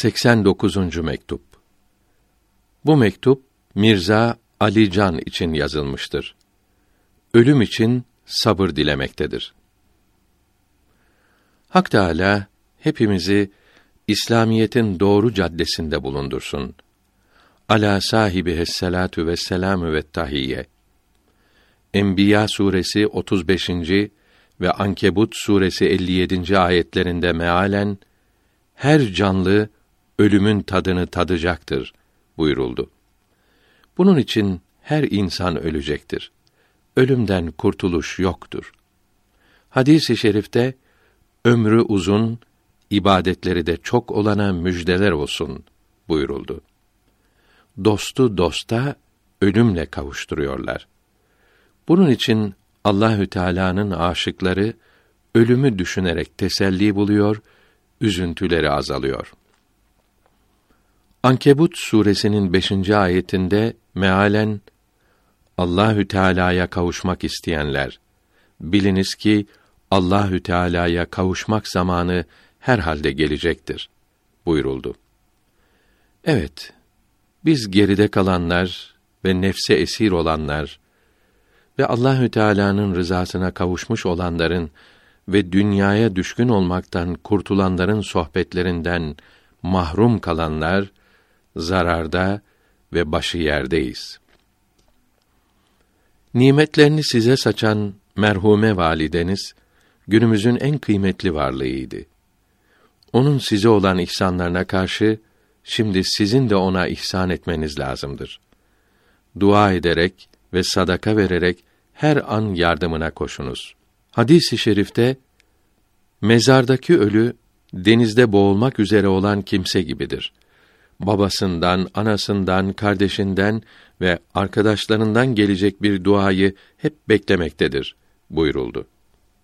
89. mektup. Bu mektup Mirza Ali Can için yazılmıştır. Ölüm için sabır dilemektedir. Hak Teâlâ hepimizi İslamiyetin doğru caddesinde bulundursun. Ala sahibi hesselatu ve selamü ve tahiyye. Enbiya suresi 35. ve Ankebut suresi 57. ayetlerinde mealen her canlı ölümün tadını tadacaktır buyuruldu. Bunun için her insan ölecektir. Ölümden kurtuluş yoktur. Hadis-i şerifte ömrü uzun, ibadetleri de çok olana müjdeler olsun buyuruldu. Dostu dosta ölümle kavuşturuyorlar. Bunun için Allahü Teala'nın aşıkları ölümü düşünerek teselli buluyor, üzüntüleri azalıyor. Ankebut suresinin beşinci ayetinde mealen Allahü Teala'ya kavuşmak isteyenler biliniz ki Allahü Teala'ya kavuşmak zamanı herhalde gelecektir buyuruldu. Evet, biz geride kalanlar ve nefse esir olanlar ve Allahü Teala'nın rızasına kavuşmuş olanların ve dünyaya düşkün olmaktan kurtulanların sohbetlerinden mahrum kalanlar zararda ve başı yerdeyiz. Nimetlerini size saçan merhume valideniz günümüzün en kıymetli varlığıydı. Onun size olan ihsanlarına karşı şimdi sizin de ona ihsan etmeniz lazımdır. Dua ederek ve sadaka vererek her an yardımına koşunuz. Hadis-i şerifte mezardaki ölü denizde boğulmak üzere olan kimse gibidir babasından, anasından, kardeşinden ve arkadaşlarından gelecek bir duayı hep beklemektedir buyuruldu.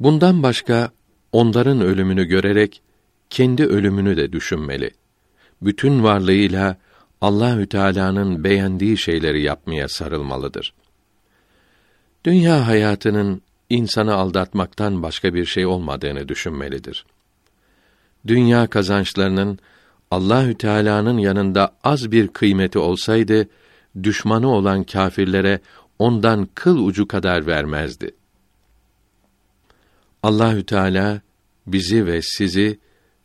Bundan başka onların ölümünü görerek kendi ölümünü de düşünmeli. Bütün varlığıyla Allahü Teala'nın beğendiği şeyleri yapmaya sarılmalıdır. Dünya hayatının insanı aldatmaktan başka bir şey olmadığını düşünmelidir. Dünya kazançlarının Allahü Teala'nın yanında az bir kıymeti olsaydı düşmanı olan kâfirlere ondan kıl ucu kadar vermezdi. Allahü Teala bizi ve sizi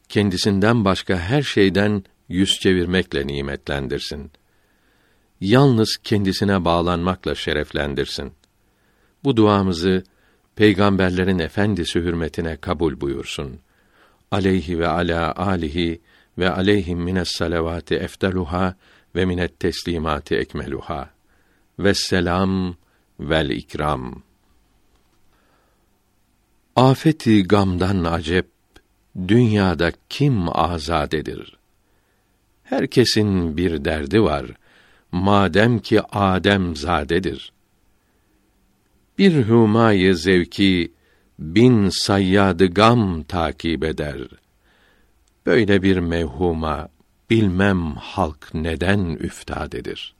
kendisinden başka her şeyden yüz çevirmekle nimetlendirsin. Yalnız kendisine bağlanmakla şereflendirsin. Bu duamızı peygamberlerin efendisi hürmetine kabul buyursun. Aleyhi ve ala alihi ve aleyhim mines salavati efteluha ve minet teslimati ekmeluha. Ve selam vel ikram. Afeti gamdan acep dünyada kim azadedir? Herkesin bir derdi var. Madem ki Adem zadedir. Bir humayı zevki bin sayyadı gam takip eder.'' Böyle bir mevhuma bilmem halk neden üftadedir.